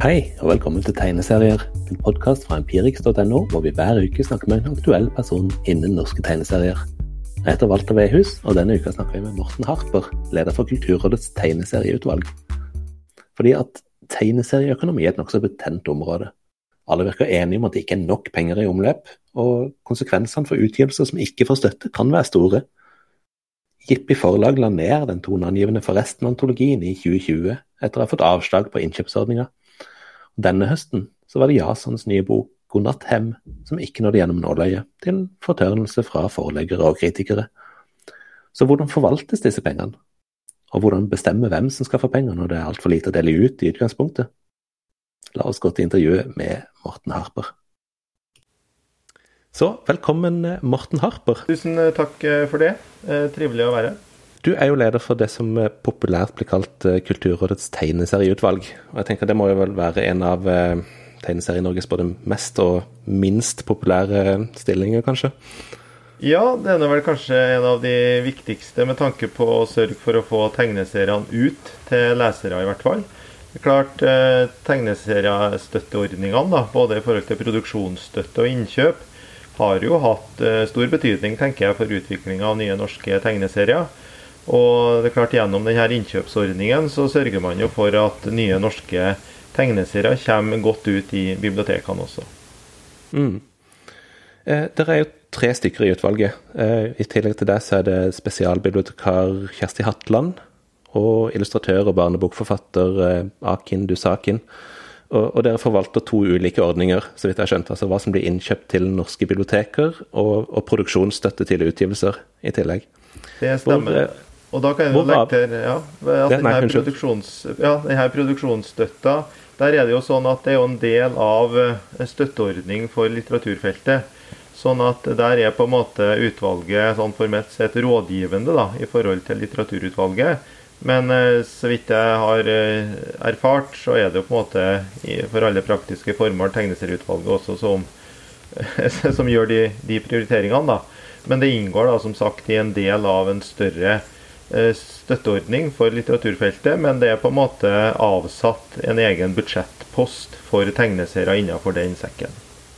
Hei, og velkommen til Tegneserier, en podkast fra empirix.no, hvor vi hver uke snakker med en aktuell person innen norske tegneserier. Jeg heter Walter Vehus, og denne uka snakker vi med Morten Harper, leder for Kulturrådets tegneserieutvalg. Fordi at tegneserieøkonomi er et nokså betent område. Alle virker enige om at det ikke er nok penger i omløp, og konsekvensene for utgivelser som ikke får støtte, kan være store. Jippi forlag la ned den toneangivende Forresten-antologien i 2020 etter å ha fått avslag på innkjøpsordninga denne høsten så var det Jasons nye bok 'God natt hem' som ikke nådde gjennom nåløyet, til fortørnelse fra forleggere og kritikere. Så hvordan forvaltes disse pengene? Og hvordan bestemme hvem som skal få penger når det er altfor lite å dele ut i utgangspunktet? La oss gå til intervjuet med Morten Harper. Så velkommen, Morten Harper. Tusen takk for det. Eh, trivelig å være her. Du er jo leder for det som populært blir kalt eh, Kulturrådets tegneserieutvalg. Og jeg tenker Det må jo vel være en av eh, Tegneserie-Norges både mest og minst populære stillinger, kanskje? Ja, det er vel kanskje en av de viktigste med tanke på å sørge for å få tegneseriene ut til lesere, i hvert fall. Klart, eh, Tegneseriestøtteordningene, både i forhold til produksjonsstøtte og innkjøp, har jo hatt stor betydning tenker jeg, for utviklinga av nye norske tegneserier. Og det er klart Gjennom denne innkjøpsordningen så sørger man jo for at nye norske tegneserier kommer godt ut i bibliotekene også. Mm. Eh, dere er jo tre stykker i utvalget. Eh, I tillegg til det så er det spesialbibliotekar Kjersti Hatland og illustratør og barnebokforfatter eh, Akin Dusakin. Og, og, dere forvalter to ulike ordninger, så vidt jeg har skjønt. Altså hva som blir innkjøpt til norske biblioteker, og, og produksjonsstøtte til utgivelser i tillegg. Det stemmer. Hvor, eh, og da kan jeg jo legge til ja, at denne, produksjons, ja, denne produksjonsstøtta Der er det jo sånn at det er en del av en eh, støtteordning for litteraturfeltet. Sånn at der er på en måte utvalget sånn formelt sett rådgivende da, i forhold til litteraturutvalget. Men eh, så vidt jeg har eh, erfart, så er det jo på en måte for alle praktiske formål tegneserieutvalget også som, som gjør de, de prioriteringene. da. Men det inngår da som sagt i en del av en større støtteordning for litteraturfeltet, men det er på en måte avsatt en egen budsjettpost for tegneserier innenfor den sekken.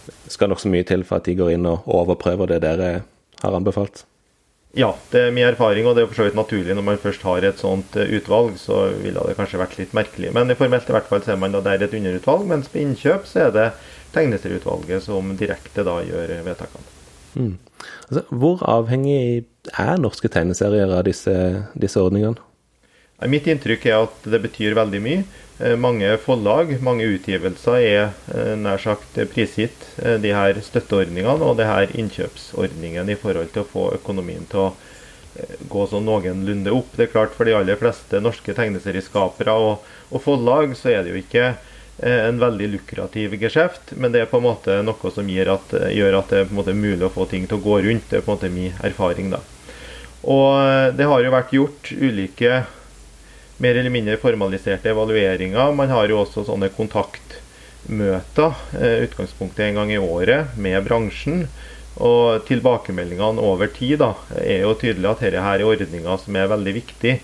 Det skal nokså mye til for at de går inn og overprøver det dere har anbefalt? Ja, det er min erfaring, og det er for så vidt naturlig når man først har et sånt eh, utvalg. Så ville det kanskje vært litt merkelig. Men i formelt i hvert fall ser man at det er et underutvalg, mens på innkjøp så er det tegneserieutvalget som direkte da gjør vedtakene. Mm. Altså, hvor avhengig er norske tegneserier av disse, disse ordningene? Mitt inntrykk er at det betyr veldig mye. Eh, mange forlag, mange utgivelser er eh, nær sagt prisgitt eh, de her støtteordningene og de her innkjøpsordningene i forhold til å få økonomien til å gå sånn noenlunde opp. Det er klart For de aller fleste norske tegneserieskapere og, og forlag så er det jo ikke en veldig lukrativ geskjeft, men det er på en måte noe som at, gjør at det er mulig å få ting til å gå rundt. Det er på en måte min erfaring. da. Og eh, det har jo vært gjort ulike mer eller mindre formaliserte evalueringer. Man har jo også sånne kontaktmøter, eh, utgangspunktet en gang i året, med bransjen. Og tilbakemeldingene over tid da, er jo tydelig at dette her er ordninger som er veldig viktig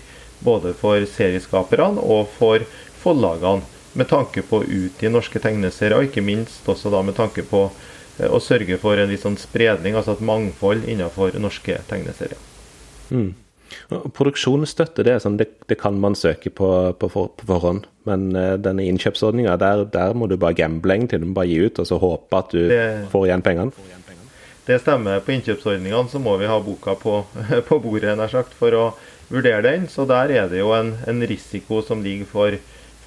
både for serieskaperne og for forlagene med tanke på å utgi norske tegneserier, og ikke minst også da med tanke på eh, å sørge for en litt sånn spredning, altså et mangfold innenfor norske tegneserier. Mm. Produksjonsstøtte det, sånn, det, det, kan man søke på, på, for, på forhånd, men uh, denne innkjøpsordninga, der, der, må du bare gamble til du må bare gi ut, og så håpe at du det, får igjen pengene? Det stemmer. På innkjøpsordningene så må vi ha boka på, på bordet nær sagt, for å vurdere den. Så der er det jo en, en risiko som ligger for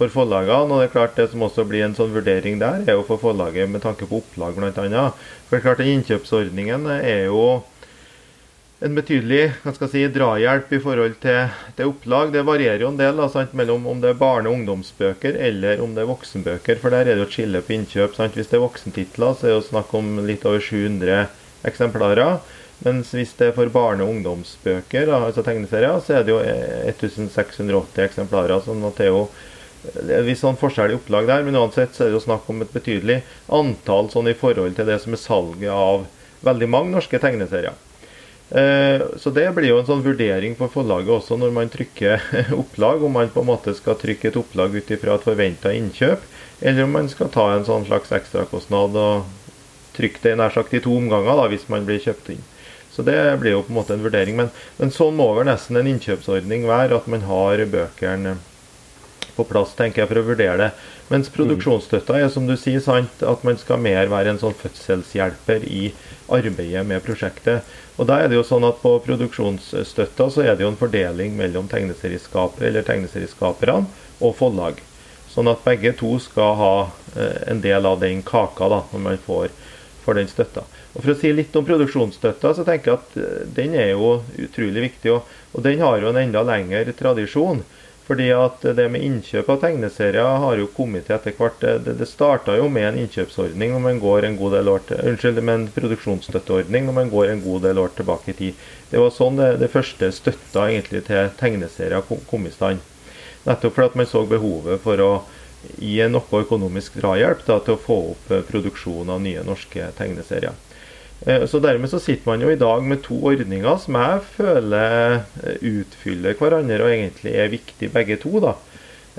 for forlagene. Og det er klart det som også blir en sånn vurdering der, er jo for forlaget med tanke på opplag bl.a. For det er klart Innkjøpsordningen er jo en betydelig hva skal jeg si, drahjelp i forhold til, til opplag. Det varierer jo en del da, sant, mellom om det er barne- og ungdomsbøker eller om det er voksenbøker. For der er det jo et skille på innkjøp. Sant? Hvis det er voksentitler, så er det jo snakk om litt over 700 eksemplarer. Mens hvis det er for barne- og ungdomsbøker, altså tegneserier, så er det jo 1680 eksemplarer. sånn at det er jo viss sånn forskjell i opplag der, men uansett så er det jo snakk om et betydelig antall sånn i forhold til det som er salget av veldig mange norske tegneserier. Så det blir jo en sånn vurdering for forlaget også når man trykker opplag, om man på en måte skal trykke et opplag ut ifra et forventa innkjøp, eller om man skal ta en sånn slags ekstrakostnad og trykke det nær sagt i to omganger da, hvis man blir kjøpt inn. Så det blir jo på en måte en vurdering. Men, men sånn må vel nesten en innkjøpsordning være, at man har bøkene på plass tenker jeg, for å vurdere det. Mens produksjonsstøtta er som du sier sant, at man skal mer være en sånn fødselshjelper i arbeidet med prosjektet. Og da er det jo sånn at På produksjonsstøtta så er det jo en fordeling mellom tegneserieskapere eller tegneserieskaperne og forlag. Sånn at begge to skal ha eh, en del av den kaka da, når man får, for den støtta. Og For å si litt om produksjonsstøtta, så tenker jeg at eh, den er jo utrolig viktig. Og, og den har jo en enda lengre tradisjon. Fordi at det med innkjøp av tegneserier har jo kommet til etter hvert. Det, det starta jo med en innkjøpsordning når man går en god del år til, unnskyld, med en produksjonsstøtteordning når man går en god del år tilbake i tid. Det var sånn det, det første støtta egentlig til tegneserier kom, i stand. Nettopp fordi at man så behovet for å gi noe økonomisk drahjelp da, til å få opp eh, produksjon av nye norske tegneserier. Eh, så Dermed så sitter man jo i dag med to ordninger som jeg føler eh, utfyller hverandre og egentlig er viktige begge to. da.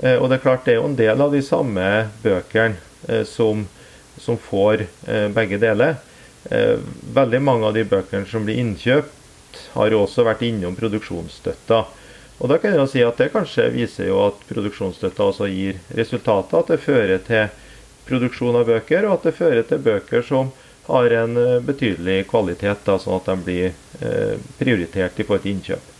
Eh, og Det er klart det er jo en del av de samme bøkene som, som får begge deler. Veldig mange av de bøkene som blir innkjøpt, har også vært innom produksjonsstøtta. Og da kan jeg jo si at Det kanskje viser jo at produksjonsstøtta også gir resultater. At det fører til produksjon av bøker, og at det fører til bøker som har en eh, betydelig kvalitet, da, sånn at de blir eh, prioritert i forhold til innkjøp.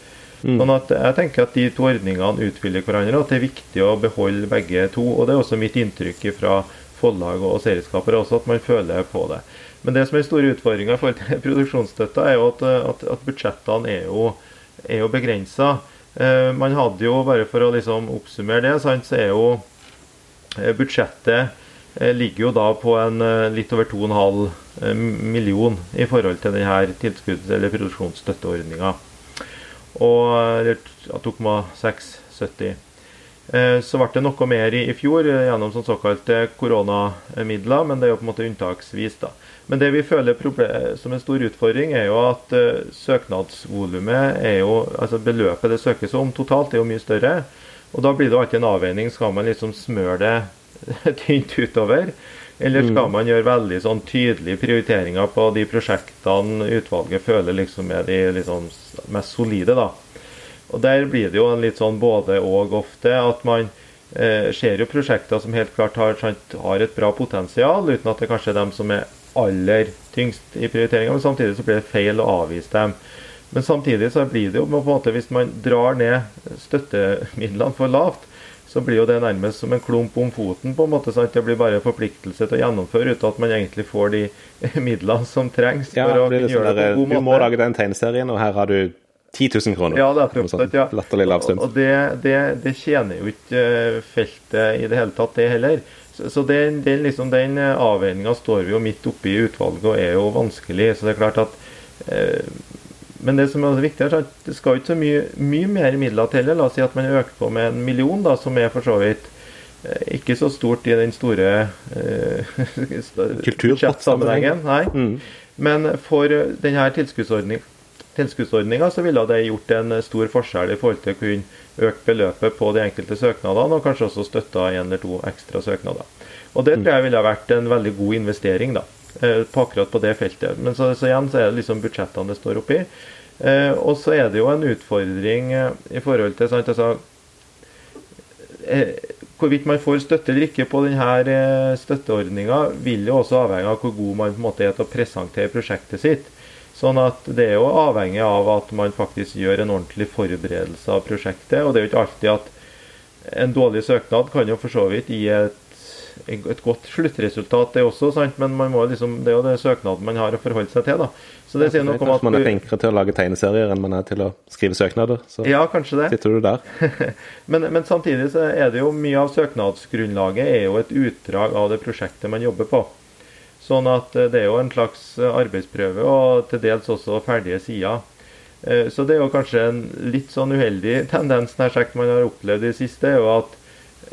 Mm. Sånn at jeg tenker at De to ordningene utfyller hverandre, og at det er viktig å beholde begge to. og Det er også mitt inntrykk fra forlag og serieskapere også, at man føler på det. Men det som er store utfordringa i forhold til produksjonsstøtta, er jo at, at, at budsjettene er jo, er jo begrensa. Eh, man hadde jo, bare for å liksom oppsummere det, sant, så er jo eh, budsjettet Eh, ligger jo da på en eh, litt over 2,5 eh, million i forhold til denne tilskudds- eller produksjonsstøtteordninga. Og 2,670. Så ble det noe mer i, fjor gjennom sånn såkalte koronamidler, men det er jo på en måte unntaksvis. da. Men det vi føler som en stor utfordring, er jo at søknadsvolumet er jo, altså beløpet det søkes om totalt, er jo mye større. Og da blir det alltid en avveining. Skal man liksom smøre det tynt utover? Eller skal mm. man gjøre veldig sånn tydelige prioriteringer på de prosjektene utvalget føler liksom er de liksom mest solide? da. Og Der blir det jo en litt sånn både og ofte. At man eh, ser jo prosjekter som helt klart har, har, et bra potensial, uten at det kanskje er dem som er aller tyngst i prioriteringa. Men samtidig så blir det feil å avvise dem. Men samtidig så blir det jo på en måte, hvis man drar ned støttemidlene for lavt, så blir jo det nærmest som en klump om foten. på en måte, sant? Det blir bare forpliktelse til å gjennomføre uten at man egentlig får de midlene som trengs. Ja, for å kunne gjøre det på en god måte. Du må lage den tegneserien, og her har du 10 000 kroner. Ja, det er sånn, ja. Latterlig lav sum. Og det, det, det, tjener jo ikke eh, feltet i det hele tatt, det heller. Så, så den, den, liksom, den eh, avveininga står vi jo midt oppe i utvalget og er jo vanskelig. Så det er klart at eh, men det som er viktig, er at det skal ikke så mye, mye mer midler til. La oss si at man øker på med en million, da, som er for så vidt eh, ikke så stort i den store eh, sammenhengen, Nei. Mm. Men for denne tilskuddsordninga så ville det gjort en stor forskjell i forhold til å kunne øke beløpet på de enkelte søknadene, og kanskje også støtta en eller to ekstra søknader. Og Det tror jeg ville vært en veldig god investering. da. Eh, på akkurat på det feltet. Men så, så, igjen så er det liksom budsjettene det står oppi. Eh, og så er det jo en utfordring eh, i forhold til sant, altså, eh, Hvorvidt man får støtte eller ikke på denne eh, støtteordninga, vil jo også avhenge av hvor god man på en måte er til å presentere prosjektet sitt. Sånn at Det er jo avhengig av at man faktisk gjør en ordentlig forberedelse av prosjektet. og Det er jo ikke alltid at en dårlig søknad kan jo for så vidt gi et et godt sluttresultat, det også, sant? men liksom, det er jo det søknaden man har å forholde seg til. da. Så det sier noe om at... Man er flinkere til å lage tegneserier enn man er til å skrive søknader. Så ja, kanskje det. sitter du der. men, men, samtidig så er det jo mye av søknadsgrunnlaget er jo et utdrag av det prosjektet man jobber på. Sånn at eh, det er jo en slags arbeidsprøve, og til dels også ferdige sider. Eh, så det er jo kanskje en litt sånn uheldig tendens nær sagt man har opplevd i det siste, er jo at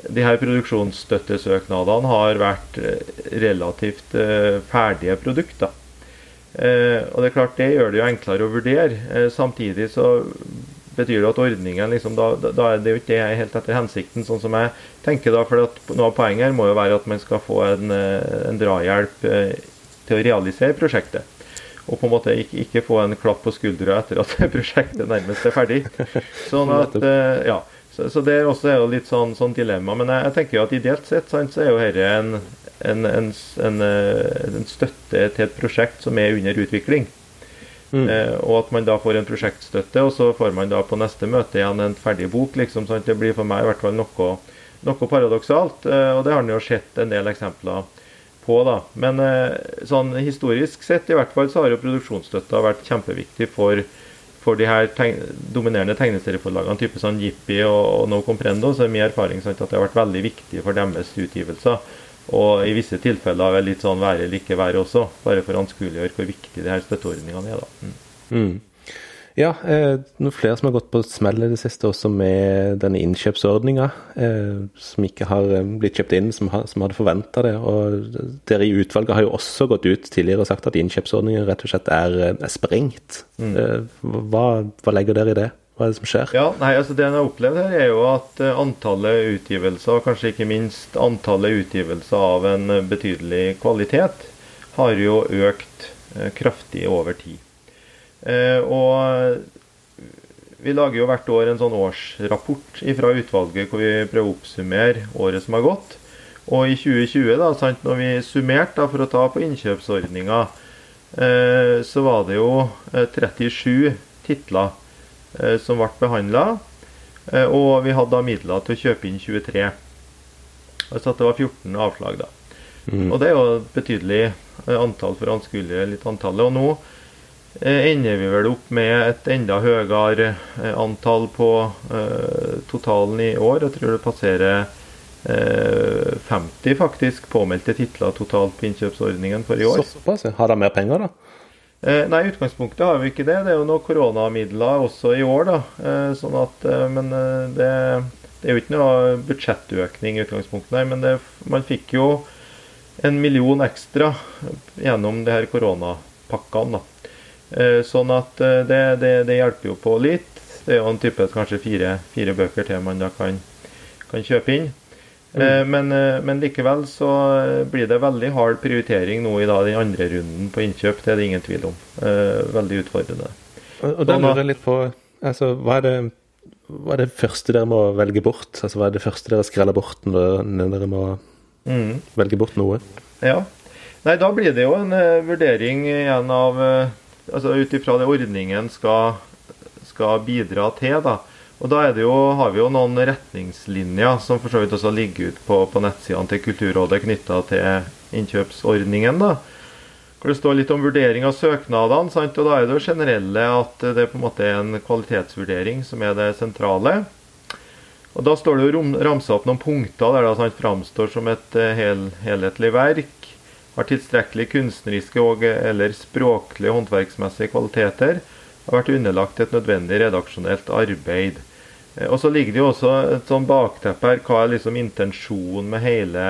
de her produksjonsstøttesøknadene har vært eh, relativt uh, ferdige produkter. Eh, og det er klart, det gjør det jo enklere å vurdere. Eh, samtidig så betyr det at ordningen liksom, da, da, er det jo ikke helt etter hensikten, sånn som jeg tenker da. For noe av poenget her må jo være at man skal få en, eh, en drahjelp eh, til å realisere prosjektet. Og på en måte ikke, få en klapp på skuldra etter at prosjektet nærmest er ferdig. Sånn at, eh, ja, så, så det også er jo litt sånn, sånn dilemma. Men jeg, jeg, tenker jo at ideelt sett sant, så er jo dette en, en, en, en, støtte til et prosjekt som er under utvikling. Mm. Eh, og at man da får en prosjektstøtte, og så får man da på neste møte igjen en ferdig bok. liksom, sant? Det blir for meg i hvert fall noe, noe paradoksalt. Eh, og det har man jo sett en del eksempler på. da. Men eh, sånn historisk sett i hvert fall så har jo produksjonsstøtta vært kjempeviktig for, for de her teg dominerende tegneserieforlagene, type sånn Jippi og, og No Comprendo. Så er min erfaring sant, at det har vært veldig viktig for deres utgivelser. Og i visse tilfeller er litt sånn være eller ikke være også, bare for å anskueliggjøre hvor viktig de her støtteordningene er. da. Mm. Mm. Ja, eh, noen flere som har gått på smell i det siste, også med denne innkjøpsordninga, eh, som ikke har eh, blitt kjøpt inn som, har, som hadde forventa det. Og dere i utvalget har jo også gått ut tidligere og sagt at innkjøpsordningen rett og slett er, eh, er sprengt. Mm. Eh, hva, hva, legger dere i det? Hva er det som skjer? Ja, nei, altså Det en har opplevd her, er jo at uh, antallet utgivelser, og kanskje ikke minst antallet utgivelser av en betydelig kvalitet, har jo økt kraftig over tid. Og vi lager jo hvert år en sånn årsrapport fra utvalget hvor vi prøver å oppsummere året som har gått. Og i 2020, da, sant, når vi summerte for å ta på innkjøpsordninga, så var det jo 37 titler Eh, som ble behandla. Eh, og vi hadde da midler til å kjøpe inn 23. Altså at det var 14 avslag, da. Mm. Og det er jo et betydelig eh, antall for å anskueliggjøre litt antallet. Og nå ender vi vel opp med et enda høyere antall på uh, totalen i år. Jeg tror det passerer uh, 50 faktisk påmeldte titler totalt på innkjøpsordningen for i år. Såpass? Har de mer penger, da? Eh, nei, i utgangspunktet har vi ikke det. Det er jo noen koronamidler også i år. da. Eh, sånn at, eh, men det, det, er jo ikke noe budsjettøkning i utgangspunktet, nei, men det, man fikk jo en million ekstra gjennom de her koronapakkene. da. Sånn at det, det, det, hjelper jo på litt. Det er jo en type kanskje fire, fire bøker til man da kan, kan kjøpe inn. Mm. Men, eh, men, likevel så blir det veldig hard prioritering nå i da, den andre runden på innkjøp. Det er det ingen tvil om. Eh, veldig utfordrende. Og, og da lurer jeg litt på altså, hva, er det, hva er det første dere må velge bort? Altså, Hva er det første dere skreller bort når, dere må mm. velge bort noe? Ja, Nei, Da blir det jo en uh, vurdering igjen av uh, altså Ut ifra det ordningen skal, skal bidra til. da, og Da jo, har vi jo noen retningslinjer som for så vidt også ligger ut på, på nettsidene til Kulturrådet knytta til innkjøpsordningen. da, hvor Det står litt om vurdering av søknadene. Sant? og Da er det jo generelle at det på en måte er en kvalitetsvurdering som er det sentrale. Og Da står det jo ramsa opp noen punkter der det sant, framstår som et uh, hel, helhetlig verk. Har tilstrekkelig kunstneriske og eller språklige håndverksmessige kvaliteter. Har vært underlagt et nødvendig redaksjonelt arbeid. Eh, og så ligger det jo også et sånn bakteppe her. Hva er liksom intensjonen med hele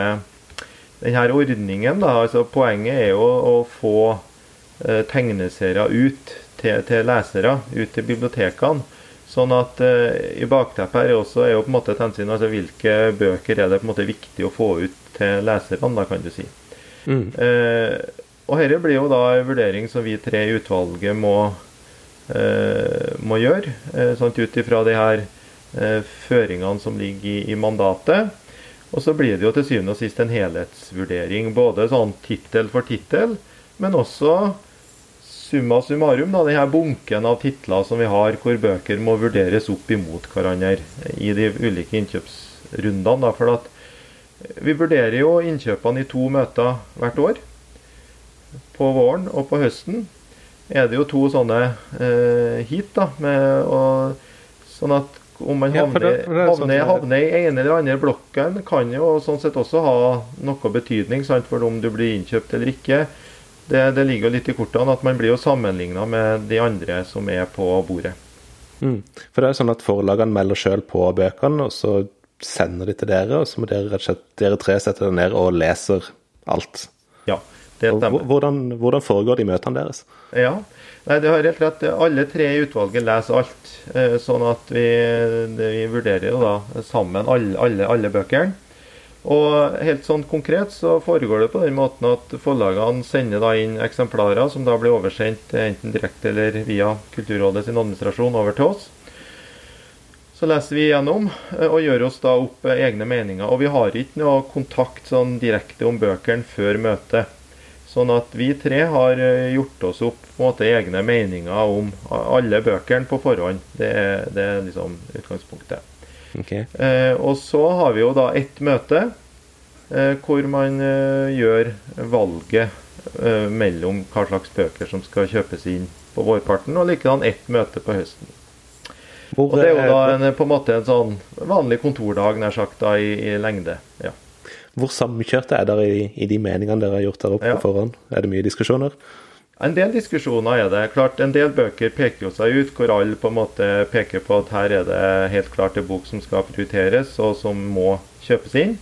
denne ordningen? da, altså Poenget er jo å få eh, tegneserier ut til, til, lesere, ut til bibliotekene. Sånn at eh, i bakteppet her er, også, er jo på en måte et hensyn altså hvilke bøker er det på en måte viktig å få ut til leserne, da kan du si. Mm. Eh, og dette blir jo da en vurdering som vi tre i utvalget må, eh, må gjøre, eh, sånn ut ifra de her Eh, føringene som ligger i, i, mandatet. Og så blir det jo til syvende og sist en helhetsvurdering, både sånn tittel for tittel, men også summa summarum, da, denne bunken av titler som vi har, hvor bøker må vurderes opp imot hverandre i de ulike innkjøpsrundene. Da, for at vi vurderer jo innkjøpene i to møter hvert år. På våren og på høsten er det jo to sånne eh, hit. da, med, og, sånn at om man havner, ja, det, det sånn havner, havner, i ene eller andre blokken, kan jo sånn sett også ha noe betydning sant, for om du blir innkjøpt eller ikke. Det, det ligger jo litt i kortene at man blir jo sammenligna med de andre som er på bordet. Mm. For det er sånn at forlagene melder sjøl på bøkene, og så sender de til dere, og så må dere rett og slett dere tre sette dere ned og leser alt. Ja. det stemmer. Hvordan, hvordan foregår de møtene deres? Ja, Nei, det har helt rett. Alle tre i utvalget leser alt. Eh, sånn at vi, vi vurderer jo da sammen alle, alle, alle bøkene. Og helt sånn konkret så foregår det på den måten at forlagene sender da inn eksemplarer som da blir oversendt enten direkte eller via Kulturrådet sin administrasjon over til oss. Så leser vi igjennom eh, og gjør oss da opp egne meninger. Og vi har ikke noe kontakt sånn direkte om bøkene før møtet. Sånn at vi tre har eh, gjort oss opp måte egne meninger om alle bøkene på forhånd. Det er, det er liksom utgangspunktet. Okay. Eh, og så har vi jo da ett møte eh, hvor man eh, gjør valget eh, mellom hva slags bøker som skal kjøpes inn på vårparten, og likedan ett møte på høsten. Og Det er jo da en, på en måte en sånn vanlig kontordag nær sagt da i, i lengde. ja. Hvor samkjørte er dere i, i, de meningene dere har gjort der oppe ja. på forhånd? Er det mye diskusjoner? En del diskusjoner er det. Klart, En del bøker peker jo seg ut, hvor alle på en måte peker på at her er det helt klart en bok som skal prioriteres, og som må kjøpes inn.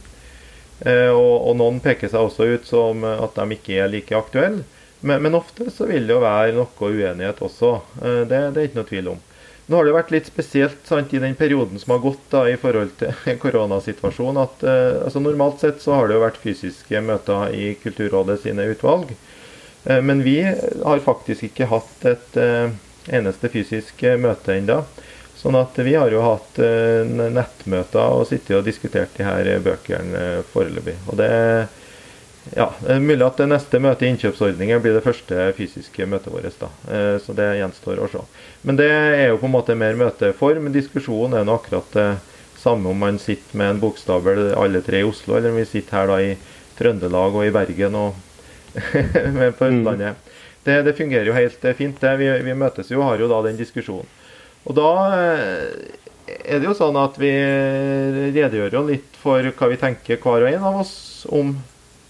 Eh, og, og, noen peker seg også ut som at de ikke er like aktuelle. Men, men ofte så vil det jo være noe uenighet også. Eh, det, det er ikke noe tvil om. Nå har det vært litt spesielt sant, i den perioden som har gått da, i forhold til koronasituasjonen. at eh, altså Normalt sett så har det jo vært fysiske møter i Kulturrådet sine utvalg. Eh, men vi har faktisk ikke hatt et eh, eneste fysisk møte ennå. Sånn at vi har jo hatt eh, nettmøter og sittet og diskutert de her bøkene eh, foreløpig. Og det ja, det mulig at det neste møte i innkjøpsordningen blir det første fysiske møtet vårt. da, eh, Så det gjenstår å se. Men det er jo på en måte mer møteform. Diskusjonen er nå akkurat det samme om man sitter med en bokstabel alle tre i Oslo, eller om vi sitter her da i Trøndelag og i Bergen og på mm. Østlandet. Det, det, fungerer jo helt fint. det. Vi, vi, møtes jo og har jo da den diskusjonen. Og da eh, er det jo sånn at vi redegjør jo litt for hva vi tenker hver og en av oss om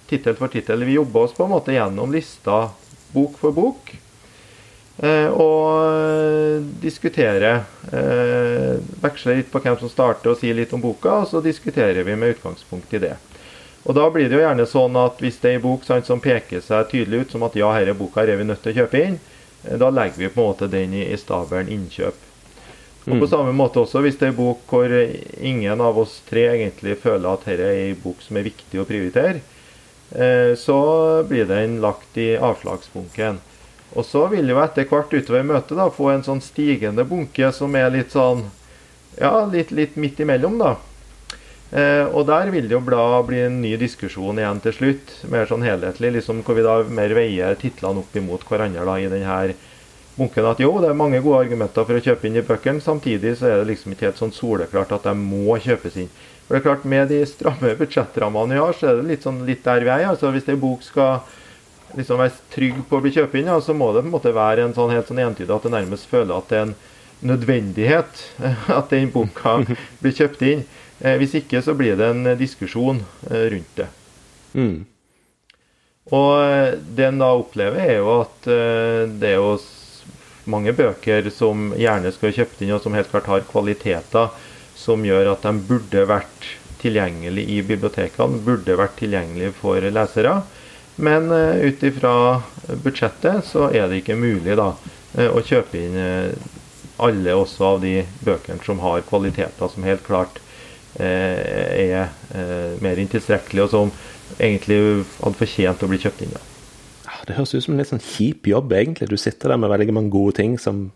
tittel for tittel. Vi jobber oss på en måte gjennom lista bok for bok. Eh, og diskutere. Eh, veksle litt på hvem som starter og sier litt om boka, og så diskuterer vi med utgangspunkt i det. Og Da blir det jo gjerne sånn at hvis det er en bok sant, som peker seg tydelig ut som at ja, denne boka er vi nødt til å kjøpe inn, eh, da legger vi på en måte den i, i stabelen innkjøp. Og På mm. samme måte også hvis det er en bok hvor ingen av oss tre egentlig føler at dette er en bok som er viktig å prioritere, Eh, så blir den lagt i avslagsbunken. Og så vil jo etter hvert utover møtet da få en sånn stigende bunke som er litt sånn Ja, litt, litt midt imellom, da. Eh, og der vil det jo bla, bli en ny diskusjon igjen til slutt, mer sånn helhetlig, liksom hvor vi da mer veier titlene opp imot hverandre da i denne bunken. At jo, det er mange gode argumenter for å kjøpe inn i bøkene, samtidig så er det liksom ikke helt sånn soleklart at de må kjøpes inn. For det er klart, Med de stramme budsjettrammene vi har, så er det litt, sånn, litt der vi er. altså Hvis ei bok skal liksom være trygg på å bli kjøpt inn, ja, så må det på en måte være en sånn helt sånn entydig at det nærmest føler at det er en nødvendighet at den boka blir kjøpt inn. Eh, hvis ikke så blir det en diskusjon eh, rundt det. Mm. Og eh, det en da opplever, er jo at det er jo mange bøker som gjerne skal kjøpt inn, og som helt klart har kvaliteter som gjør at de burde vært tilgjengelig i bibliotekene, burde vært tilgjengelig for lesere. Men uh, ut ifra budsjettet så er det ikke mulig da, uh, å kjøpe inn uh, alle også av de bøkene som har kvaliteter som helt klart er mer enn tilstrekkelig, og som egentlig hadde fortjent å bli kjøpt inn. Da. Det høres ut som en litt sånn kjip jobb, egentlig. Du sitter der med veldig mange gode ting som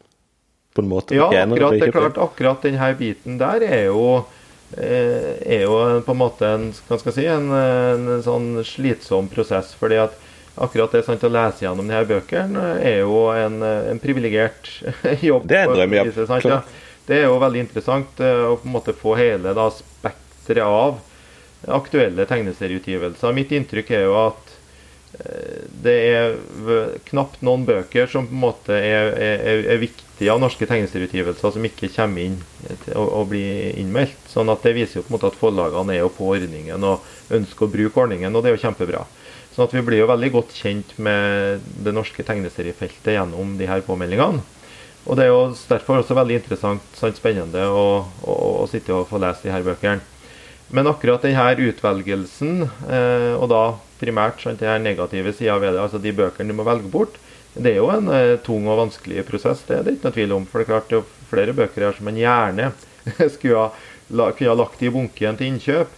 på en måte ja, akkurat, det er klart, akkurat denne biten der er jo, eh, er jo på en måte en, hva skal jeg si, en, en sånn slitsom prosess. fordi at akkurat det sant, å lese gjennom disse bøkene er jo en, en privilegert jobb. Det er en drøm, Ja. Det er jo veldig interessant eh, å på en måte få hele da, spekteret av aktuelle tegneserieutgivelser. Mitt inntrykk er jo at det er knapt noen bøker som på en måte er, er, er viktige av norske tegneserieutgivelser som ikke kommer inn og, blir innmeldt. Sånn at Det viser jo på en måte at forlagene er jo på ordningen og ønsker å bruke ordningen, og det er jo kjempebra. Sånn at Vi blir jo veldig godt kjent med det norske tegneseriefeltet gjennom de her påmeldingene. Og Det er jo derfor også veldig interessant sant, spennende å, å, å, sitte og få lese de her bøkene. Men akkurat denne utvelgelsen, eh, og da primært sant, det er negative sider ved det, altså de bøkene du må velge bort, det er jo en eh, tung og vanskelig prosess. Det er det ikke noe tvil om. For det er klart det er flere bøker her som en gjerne skulle ha, la, kunne ha lagt i bunken til innkjøp.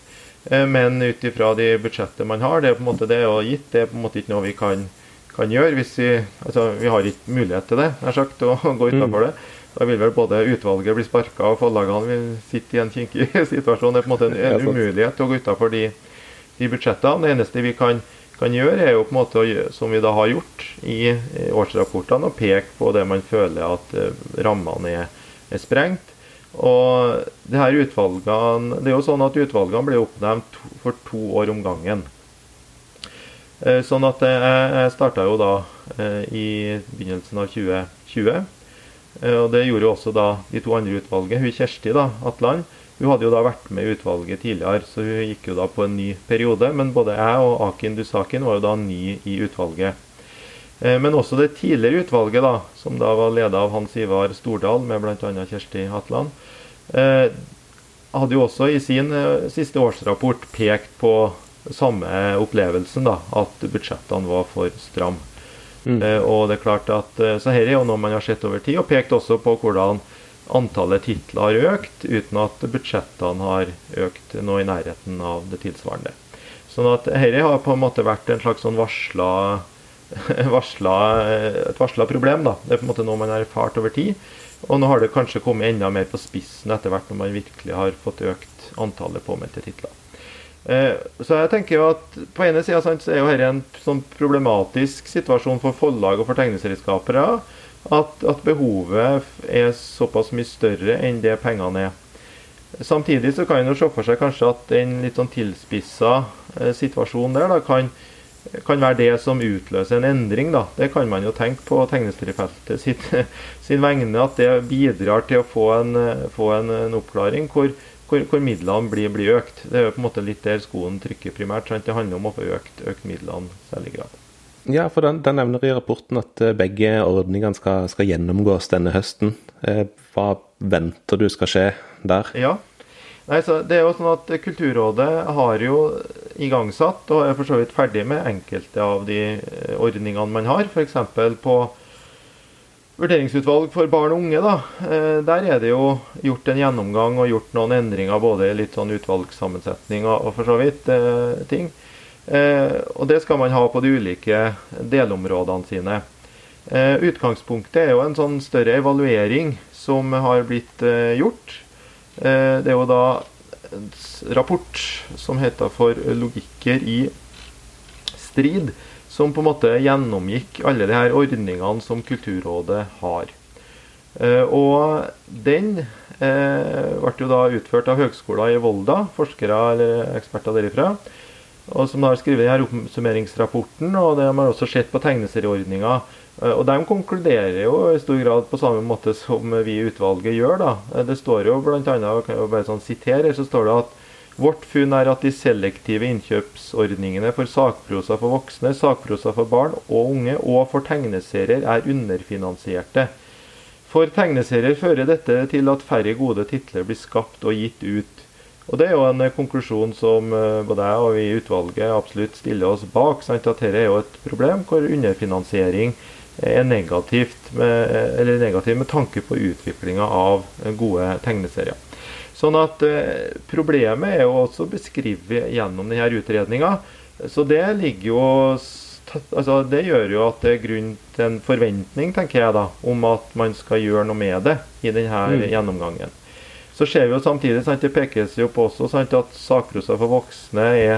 Eh, men ut ifra de budsjettet man har, det er på en måte det er gitt. Det er på en måte ikke noe vi kan, kan gjøre. hvis Vi altså, vi har ikke mulighet til det, nær sagt, å gå utenfor mm. det. Da vil vel både utvalget bli sparka og forlagene vil sitte i en kinkig situasjon. Det er på en måte en, en umulighet å gå utenfor de, de, budsjettene. Det eneste vi kan, kan, gjøre, er jo på en måte, som vi da har gjort i årsrapportene, å peke på det man føler at uh, rammene er, er, sprengt. Og det her utvalgene, det er jo sånn at Utvalgene blir oppnevnt for to år om gangen. Uh, sånn at jeg, starta jo da uh, i begynnelsen av 2020. Eh, og Det gjorde jo også da de to andre utvalget. Hun Kjersti da, Atland hun hadde jo da vært med i utvalget tidligere, så hun gikk jo da på en ny periode. Men både jeg og Akin Dusakin var jo da ny i utvalget. Eh, men også det tidligere utvalget, da, som da var ledet av Hans Ivar Stordal med bl.a. Kjersti Hatland, eh, hadde jo også i sin siste årsrapport pekt på samme opplevelsen, da, at budsjettene var for stramme. Mm. Eh, og det er klart at, eh, Så her er jo noe man har sett over tid, og pekt også på hvordan antallet titler har økt, uten at budsjettene har økt noe i nærheten av det tilsvarende. Sånn at dette har på en måte vært en slags sånn varsla, varsla, et varsla problem. da. Det er på en måte noe man har erfart over tid. Og nå har det kanskje kommet enda mer på spissen etter hvert når man virkelig har fått økt antallet påmeldte titler. Eh, så jeg tenker jo at På ene sida er jo dette en sånn problematisk situasjon for forlag og for tegneserieskapere. At, at, behovet er såpass mye større enn det pengene er. Samtidig så kan en se for seg kanskje at en litt sånn tilspissa eh, situasjon der da, kan, kan, være det som utløser en endring. da. Det kan man jo tenke på tegneseriefeltet sitt, sin vegne. At det bidrar til å få en, få en, en oppklaring hvor hvor, hvor midlene blir, blir, økt. Det er jo på en måte litt der skoen trykker primært. Sant? Det handler om å få økt, økt midlene særlig grad. Ja, for den, den, nevner i rapporten at eh, begge ordningene skal, skal gjennomgås denne høsten. Eh, hva venter du skal skje der? Ja, Nei, det er jo sånn at Kulturrådet har jo igangsatt og er for så vidt ferdig med enkelte av de eh, ordningene man har. F.eks. på vurderingsutvalg for barn og unge, da, der er det jo gjort en gjennomgang og gjort noen endringer, både litt sånn utvalgssammensetning og, for så vidt ting. Eh, og det skal man ha på de ulike delområdene sine. Eh, utgangspunktet er jo en sånn større evaluering som har blitt eh, gjort. Det er jo da en rapport som heter for 'Logikker i strid' som på en måte gjennomgikk alle de her ordningene som Kulturrådet har. Og den ble jo da utført av Høgskolen i Volda, forskere eller eksperter derifra. Og som har skrevet denne oppsummeringsrapporten, og de har også sett på tegneserieordninga. Eh, og de konkluderer jo i stor grad på samme måte som vi i utvalget gjør. da. Det står jo bl.a. kan jeg bare sånn sitere, så står det at Vårt funn er at de selektive innkjøpsordningene for sakprosa for voksne, sakprosa for barn og unge og for tegneserier er underfinansierte. For tegneserier fører dette til at færre gode titler blir skapt og gitt ut. Og Det er jo en konklusjon som eh, både jeg og vi i utvalget absolutt stiller oss bak. Sant? At dette er jo et problem hvor underfinansiering er negativt med, eller negativ med tanke på utviklinga av gode tegneserier. Sånn at eh, Problemet er jo også beskrevet gjennom denne utredninga. Så det ligger jo altså Det gjør jo at det er grunn til en forventning tenker jeg da, om at man skal gjøre noe med det i denne mm. gjennomgangen. Så ser vi jo samtidig sant, det pekes jo på også sant, at sakprosa for voksne er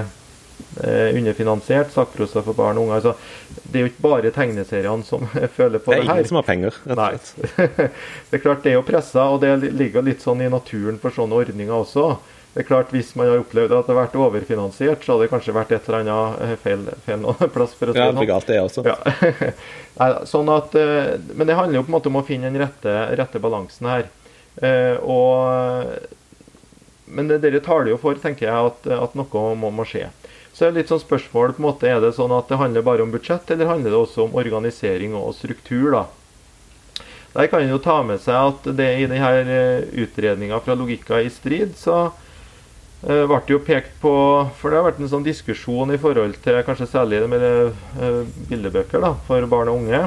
eh, underfinansiert. Sakprosa for barn og unge. Altså, det er jo ikke bare tegneseriene som føler på det, her. Det er ingen som har penger. Nei. det er klart det er jo pressa, og det ligger litt sånn i naturen for sånne ordninger også. Det er klart Hvis man har opplevd at det har vært overfinansiert, så hadde det kanskje vært et eller annet feil, feil, noen plass. for å si Ja, det blir galt det også. Ja. Sånn at, eh, men det handler jo på en måte om å finne den rette, rette balansen her. Eh, og, men dere taler jo for, tenker jeg, at, at noe må, må skje. Så er det litt sånn spørsmål på en måte, Er det sånn at det handler bare om budsjett, eller handler det også om organisering og struktur? da? Der kan en jo ta med seg at det i denne eh, utredninga fra Logikka i strid, så, ble det jo pekt på For det har vært en sånn diskusjon i forhold til kanskje særlig med eh, bildebøker da, for barn og unge.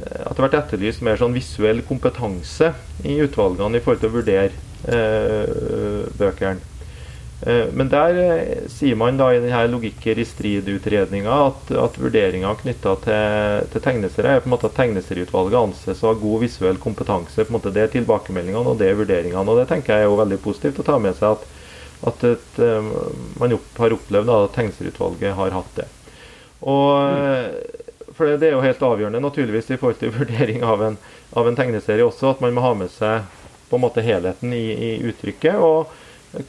Eh, at det har vært etterlyst mer sånn visuell kompetanse i utvalgene i forhold til å vurdere eh, bøkene. Eh, men der eh, sier man da i denne logikker i strid-utredninga at, at vurderinga knytta til, til tegneserier er på en måte at tegneserieutvalget anses å ha god visuell kompetanse. på en måte Det er tilbakemeldingene og det er vurderingene. og Det tenker jeg er jo veldig positivt å ta med seg at, at et, man opp, har opplevd at tegneserieutvalget har hatt det. Og. For det er jo helt avgjørende naturligvis i forhold til vurdering av en, av en tegneserie også, at man må ha med seg på en måte helheten i, i uttrykket. og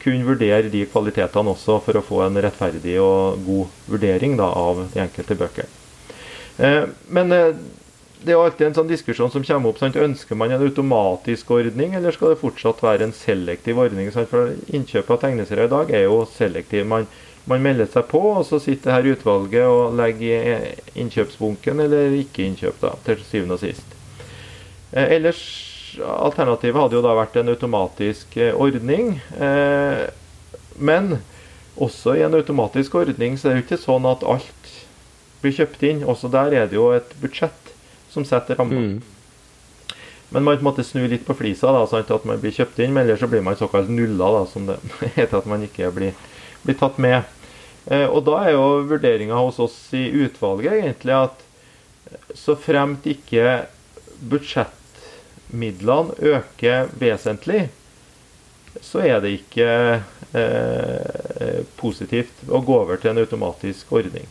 kunne vurdere de kvalitetene også for å få en rettferdig og god vurdering da, av de enkelte bøker. Eh, men eh, det er jo alltid en sånn diskusjon som kommer opp. Sant? Ønsker man en automatisk ordning, eller skal det fortsatt være en selektiv ordning? Sant? For Innkjøp av tegneserier i dag er jo selektiv. Man, man, melder seg på, og så sitter her utvalget og legger innkjøpsbunken eller ikke innkjøp, da, til syvende og sist. Eh, ellers Alternativet hadde jo da vært en automatisk eh, ordning. Eh, men også i en automatisk ordning så er det jo ikke sånn at alt blir kjøpt inn. Også der er det jo et budsjett som setter ramma. Mm. Men man måtte snu litt på flisa, da, sånn at man blir kjøpt inn. Men ellers så blir man såkalt nulla, da, som det heter at man ikke blir, blir tatt med. Eh, og da er jo vurderinga hos oss i utvalget egentlig at så fremt ikke budsjettmidlene øker vesentlig, så er det ikke eh, positivt å gå over til en automatisk ordning.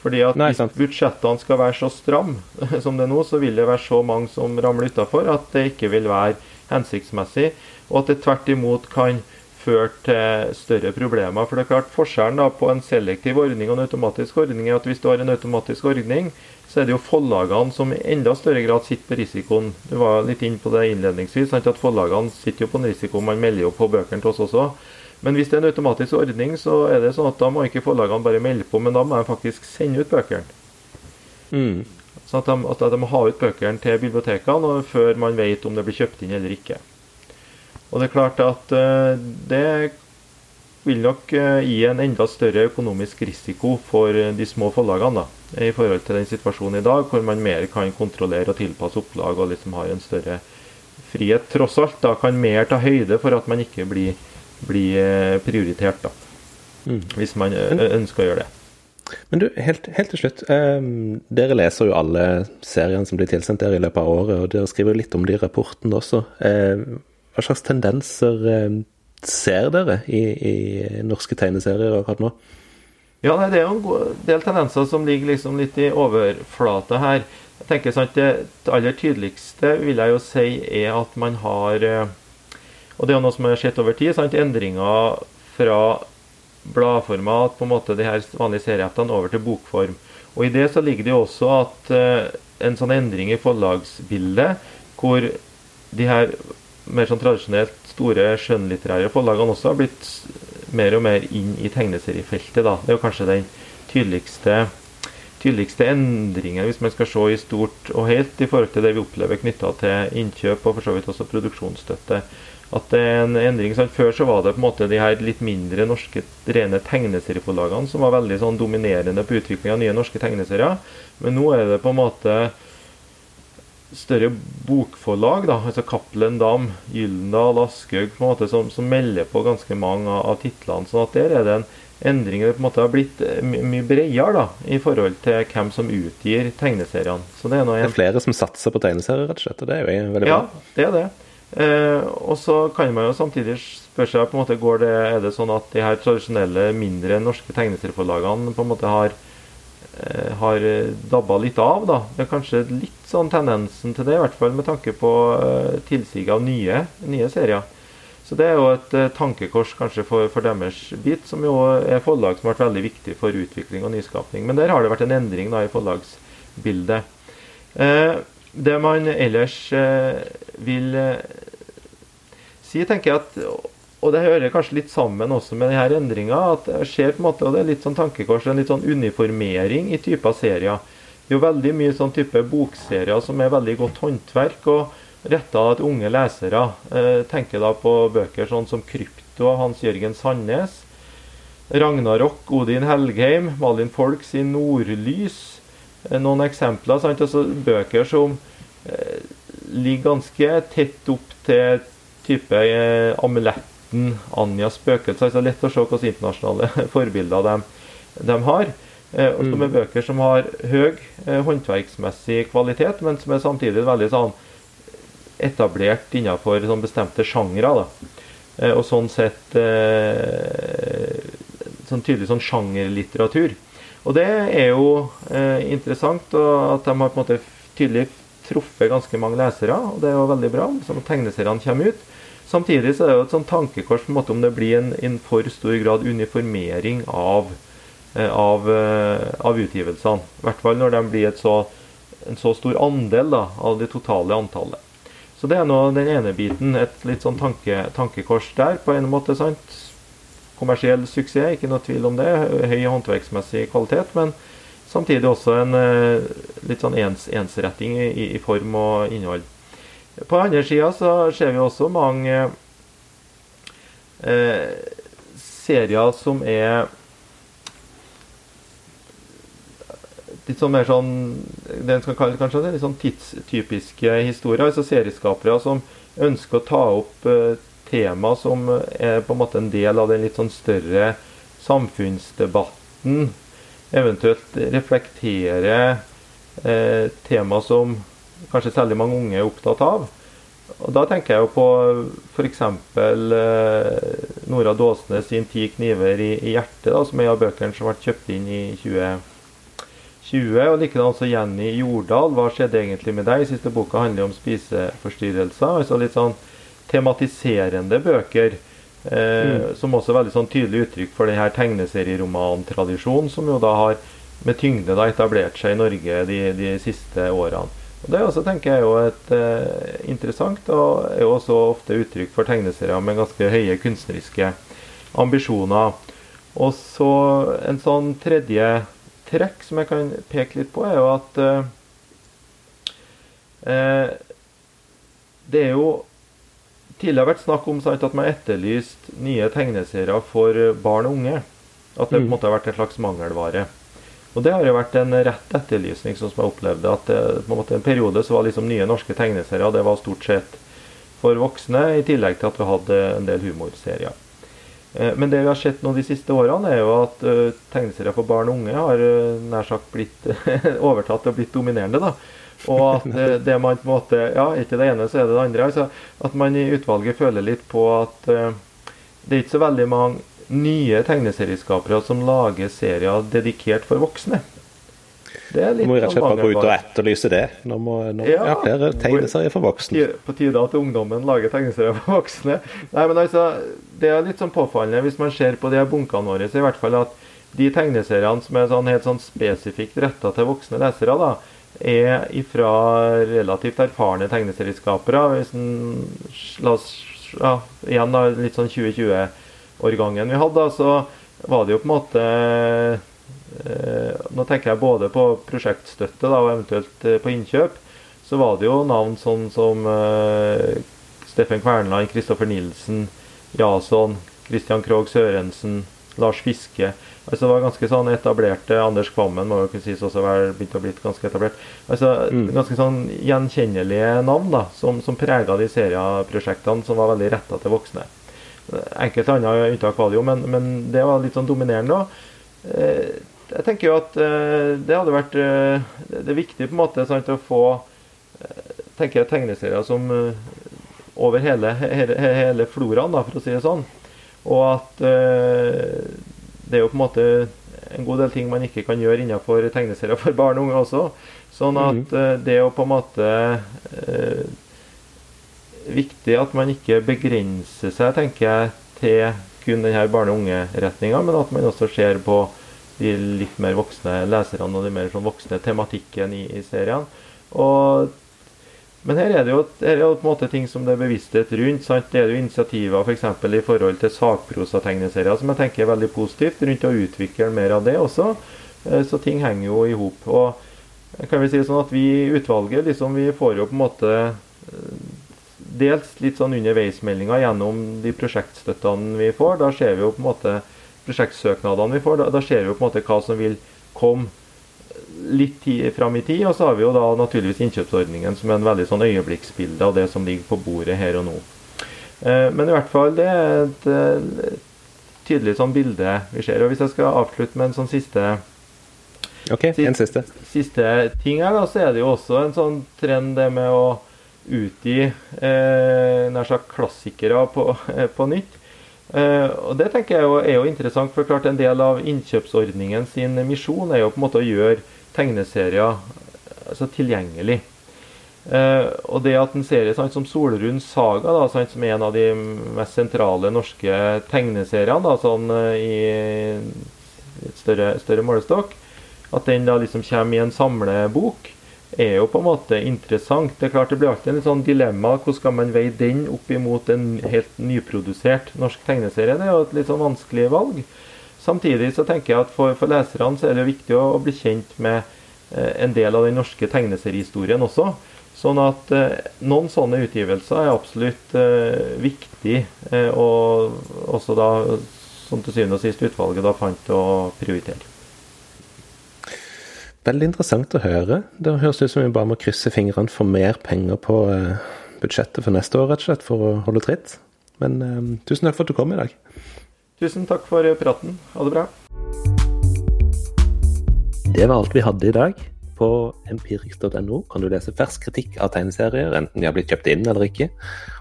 Fordi at Nei, Hvis budsjettene skal være så stramme som det er nå, så vil det være så mange som ramler utafor at det ikke vil være hensiktsmessig, og at det tvert imot kan føre til større problemer. For det er klart Forskjellen da på en selektiv ordning og en automatisk ordning er at hvis du har en automatisk ordning, så er det jo forlagene som i enda større grad sitter på risikoen. Du var litt inn på det innledningsvis, sant? at forlagene sitter jo på en risiko. Man melder jo på bøkene til oss også. Men hvis det er en automatisk ordning, så er det sånn at da må ikke forlagene bare melde på, men da må de faktisk sende ut bøkene. Mm. Sånn at de, at de, må ha ut bøkene til bibliotekene før man vet om det blir kjøpt inn eller ikke. Og det er klart at uh, det vil nok uh, gi en enda større økonomisk risiko for uh, de små forlagene. da i forhold til den situasjonen i dag, hvor man mer kan kontrollere og tilpasse opplag og liksom har en større frihet. Tross alt da kan mer ta høyde for at man ikke blir, blir eh, prioritert, da. Mm. Hvis man eh, ønsker å gjøre det. Men du, helt, helt til slutt. Eh, dere leser jo alle seriene som blir tilsendt dere i løpet av året, og dere skriver litt om de rapportene også. Eh, hva slags tendenser eh, ser dere i, i norske tegneserier akkurat nå? Ja, nei, Det er jo en del tendenser som ligger liksom litt i overflata her. Jeg tenker sant, Det aller tydeligste vil jeg jo si er at man har eh, Og det er jo noe som har skjedd over tid. Sant, endringer fra bladformat, på en måte de her vanlige serieheftene, over til bokform. Og I det så ligger det jo også at uh, en sånn endring i forlagsbildet, hvor de her mer sånn tradisjonelt store skjønnlitterære forlagene også har blitt mer og mer inn i tegneseriefeltet. Da. Det er jo kanskje den tydeligste, tydeligste endringen, hvis man skal se i stort og helt, i forhold til det vi opplever knytta til innkjøp og for så vidt også produksjonsstøtte. At det er en endring, sant? Før så var det på en måte de her litt mindre norske rene tegneserieforlagene som var veldig sånn dominerende på utvikling av nye norske tegneserier. Men nå er det på en måte større bokforlag, da, altså Cappelen Dam, Gyldendal, Aschehoug, som, som, melder på ganske mange av, av titlene. sånn at der er det en endring det på en måte har blitt eh, mye bredere da, i forhold til hvem som utgir tegneseriene. Så det, er det er flere som satser på tegneserier, rett og slett. og Det er jo veldig bra. Ja, det er det. Eh, og så kan man jo samtidig spørre seg på en måte, går det, er det sånn at de her tradisjonelle, mindre norske tegneserieforlagene på en måte har har dabba litt av. da. Det er kanskje litt sånn tendensen til det, i hvert fall med tanke på uh, tilsiget av nye, nye, serier. Så det er jo et tankekors kanskje for, for, deres bit, som jo er forlag som har vært veldig viktig for utvikling og nyskapning. Men der har det vært en endring da i forlagsbildet. Eh, det man ellers vil si, tenker jeg at og det hører kanskje litt sammen også med denne endringa. At det skjer på en måte, og det er litt sånn tankekors, en litt sånn uniformering i typer serier. Det er jo veldig mye sånn type bokserier som er veldig godt håndverk og retta til unge lesere. Eh, tenker da på bøker sånn som 'Krypto' av Hans Jørgen Sandnes. Ragnarok, Odin Helgheim, Malin Folk sin 'Nordlys'. Eh, noen eksempler. Sant? Altså, bøker som eh, ligger ganske tett opp til type eh, Amuletten, Anjas spøkelse. Altså lett å se hvilke internasjonale forbilder de, de har. Eh, og som er mm. bøker som har høy eh, håndverksmessig kvalitet, men som er samtidig veldig sånn etablert innenfor sånn bestemte sjangre. Eh, og sånn sett sånn tydelig sånn sjangerlitteratur. Og det er jo eh, interessant at de har på en måte tydelig truffet ganske mange lesere, og det er jo veldig bra. Sånn tegneseriene kommer ut. Samtidig så er det jo et sånn tankekors på en måte om det blir en, en for stor grad uniformering av Eh, av, eh, av utgivelsene. I hvert fall når de blir så, en så stor andel da, av det totale antallet. Så det er nå den ene biten. Et litt sånn tanke, tankekors der, på en måte. sant? Kommersiell suksess, ikke noe tvil om det. Høy håndverksmessig kvalitet. Men samtidig også en eh, litt sånn ens, ensretting i, i, form og innhold. På andre sida så ser vi også mange eh, serier som er litt sånn mer sånn det en skal kalle kanskje litt sånn tidstypiske historier. Altså serieskapere som ønsker å ta opp eh, tema som er på en måte en del av den litt sånn større samfunnsdebatten. Eventuelt reflektere eh, tema som kanskje særlig mange unge er opptatt av. Og Da tenker jeg jo på f.eks. Eh, Nora Dåsnes sin 'Ti kniver i, i hjertet', da, som er av bøkene som ble kjøpt inn i 2020. Og likedan også Jenny Jordal. Hva skjedde egentlig med deg? Siste boka handler om spiseforstyrrelser. Altså litt sånn tematiserende bøker. Eh, mm. Som også er veldig sånn tydelig uttrykk for denne tegneserieromantradisjonen som jo da har med tyngde da etablert seg i Norge de, de siste årene. Og Det også tenker jeg er et eh, interessant og er jo også ofte uttrykk for tegneserier med ganske høye kunstneriske ambisjoner. Og så en sånn tredje trekk som jeg kan peke litt på, er jo at eh, eh Det er jo tidligere vært snakk om sant, at man har etterlyst nye tegneserier for barn og unge. At det på en mm. måte har vært en slags mangelvare. Og det har jo vært en rett etterlysning, sånn som jeg opplevde. At det, på en måte en periode så var liksom nye norske tegneserier det var stort sett for voksne, i tillegg til at vi hadde en del humorserier. Eh, men det vi har sett nå de siste årene, er jo at uh, tegneserier for barn og unge har nær sagt blitt overtatt og blitt dominerende. da. Og at det man på en måte Ja, ikke det ene, så er det det andre. altså At man i utvalget føler litt på at det er ikke så veldig mange nye tegneserieskapere som lager serier dedikert for voksne. Det er litt Må rett og slett bare gå ut og etterlyse det. Nå må, nå, ja, ja, flere tegneserier for voksne. På tide at ungdommen lager tegneserier for voksne. Nei, men altså, Det er litt sånn påfallende hvis man ser på de bunkene våre, så i hvert fall at de tegneseriene som er sånn helt sånn spesifikt retta til voksne lesere, da, er ifra relativt erfarne tegneserieskapere. Hvis en, la oss, ja, igjen da, litt sånn 2020-årgangen vi hadde, så var det jo på en måte Eh, nå tenker jeg både på prosjektstøtte da, og eventuelt eh, på innkjøp. Så var det jo navn sånn som uh, Steffen Kverneland, Kristoffer Nilsen, Jason, Christian Krogh Sørensen, Lars Fiske. Altså det var ganske sånn etablerte Anders Kvammen må jo kunne sies også være begynt å blitt ganske etablert. Altså mm. Ganske sånn gjenkjennelige navn da, som, som prega de serieprosjektene som var veldig retta til voksne. Enkelte andre unntak var det jo, men, men det var litt sånn dominerende. Eh, jeg tenker jo at uh, det hadde vært uh, Det er viktig på en måte sant, å få tenker jeg, tegneserier som over hele, hele, hele floraen, da, for å si det sånn. Og at det er jo på en måte en god del ting man ikke kan gjøre innenfor tegneserier for barn og unge også. Sånn at mm. det å på en måte viktig at man ikke begrenser seg, tenker jeg, til kun denne barne- og unge-retninga, men at man også ser på de litt mer voksne leserne og de mer sånn voksne tematikken i, i serien. Og, men her er det jo er det på en måte ting som det er bevissthet rundt. Sant? Det er jo initiativer f.eks. For i forhold til sakprosategneserier som jeg tenker er veldig positivt, rundt å utvikle mer av det også. Eh, så ting henger jo i hop. Og kan vi si sånn at vi i utvalget liksom, vi får jo på en måte dels litt sånn underveismeldinger gjennom de prosjektstøttene vi får. Da ser vi jo på en måte prosjektsøknadene vi får. Da, da ser vi jo på en måte hva som vil komme litt tid, fram i tid. Og så har vi jo da naturligvis innkjøpsordningen som er en veldig sånn øyeblikksbilde av det som ligger på bordet her og nå. Eh, men i hvert fall det er et, et eh, tydelig sånn bilde vi ser. Og hvis jeg skal avslutte med en sånn siste Ok, en siste. Siste ting her, da, så er det jo også en sånn trend det med å utgi eh, nær sagt klassikere på, eh, på nytt. Eh, og Det tenker jeg jo, er jo interessant, for klart en del av innkjøpsordningen sin misjon er jo på en måte å gjøre tegneserier altså, tilgjengelig. Eh, og det at en serie sant, som Solrund Saga, da, sant, som er en av de mest sentrale norske tegneseriene da, sånn, uh, i et større, større, målestokk, at den da liksom kommer i en samlebok, er jo på en måte interessant. Det er klart det blir alltid en sånn dilemma. Hvordan skal man veie den opp imot en helt nyprodusert norsk tegneserie? Det er jo et litt sånn vanskelig valg. Samtidig så tenker jeg at for, for leserne så er det viktig å, å bli kjent med eh, en del av den norske tegneseriehistorien også. Sånn at eh, noen sånne utgivelser er absolutt eh, viktig, eh, og også da, som til syvende og sist utvalget da fant å prioritere. Veldig interessant å høre. Det høres ut som vi bare må krysse fingrene for mer penger på eh, budsjettet for neste år, rett og slett, for å holde tritt. Men eh, tusen takk for at du kom i dag. Tusen takk for praten. Ha det bra. Det var alt vi hadde i dag. På empirix.no kan du lese fersk kritikk av tegneserier, enten de har blitt kjøpt inn eller ikke.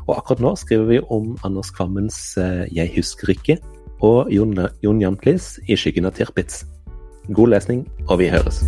Og akkurat nå skriver vi om Anders Kvammens eh, 'Jeg husker ikke' og Jon Jan Plis i 'Skyggen av Tirpitz'. God lesning, og vi høres.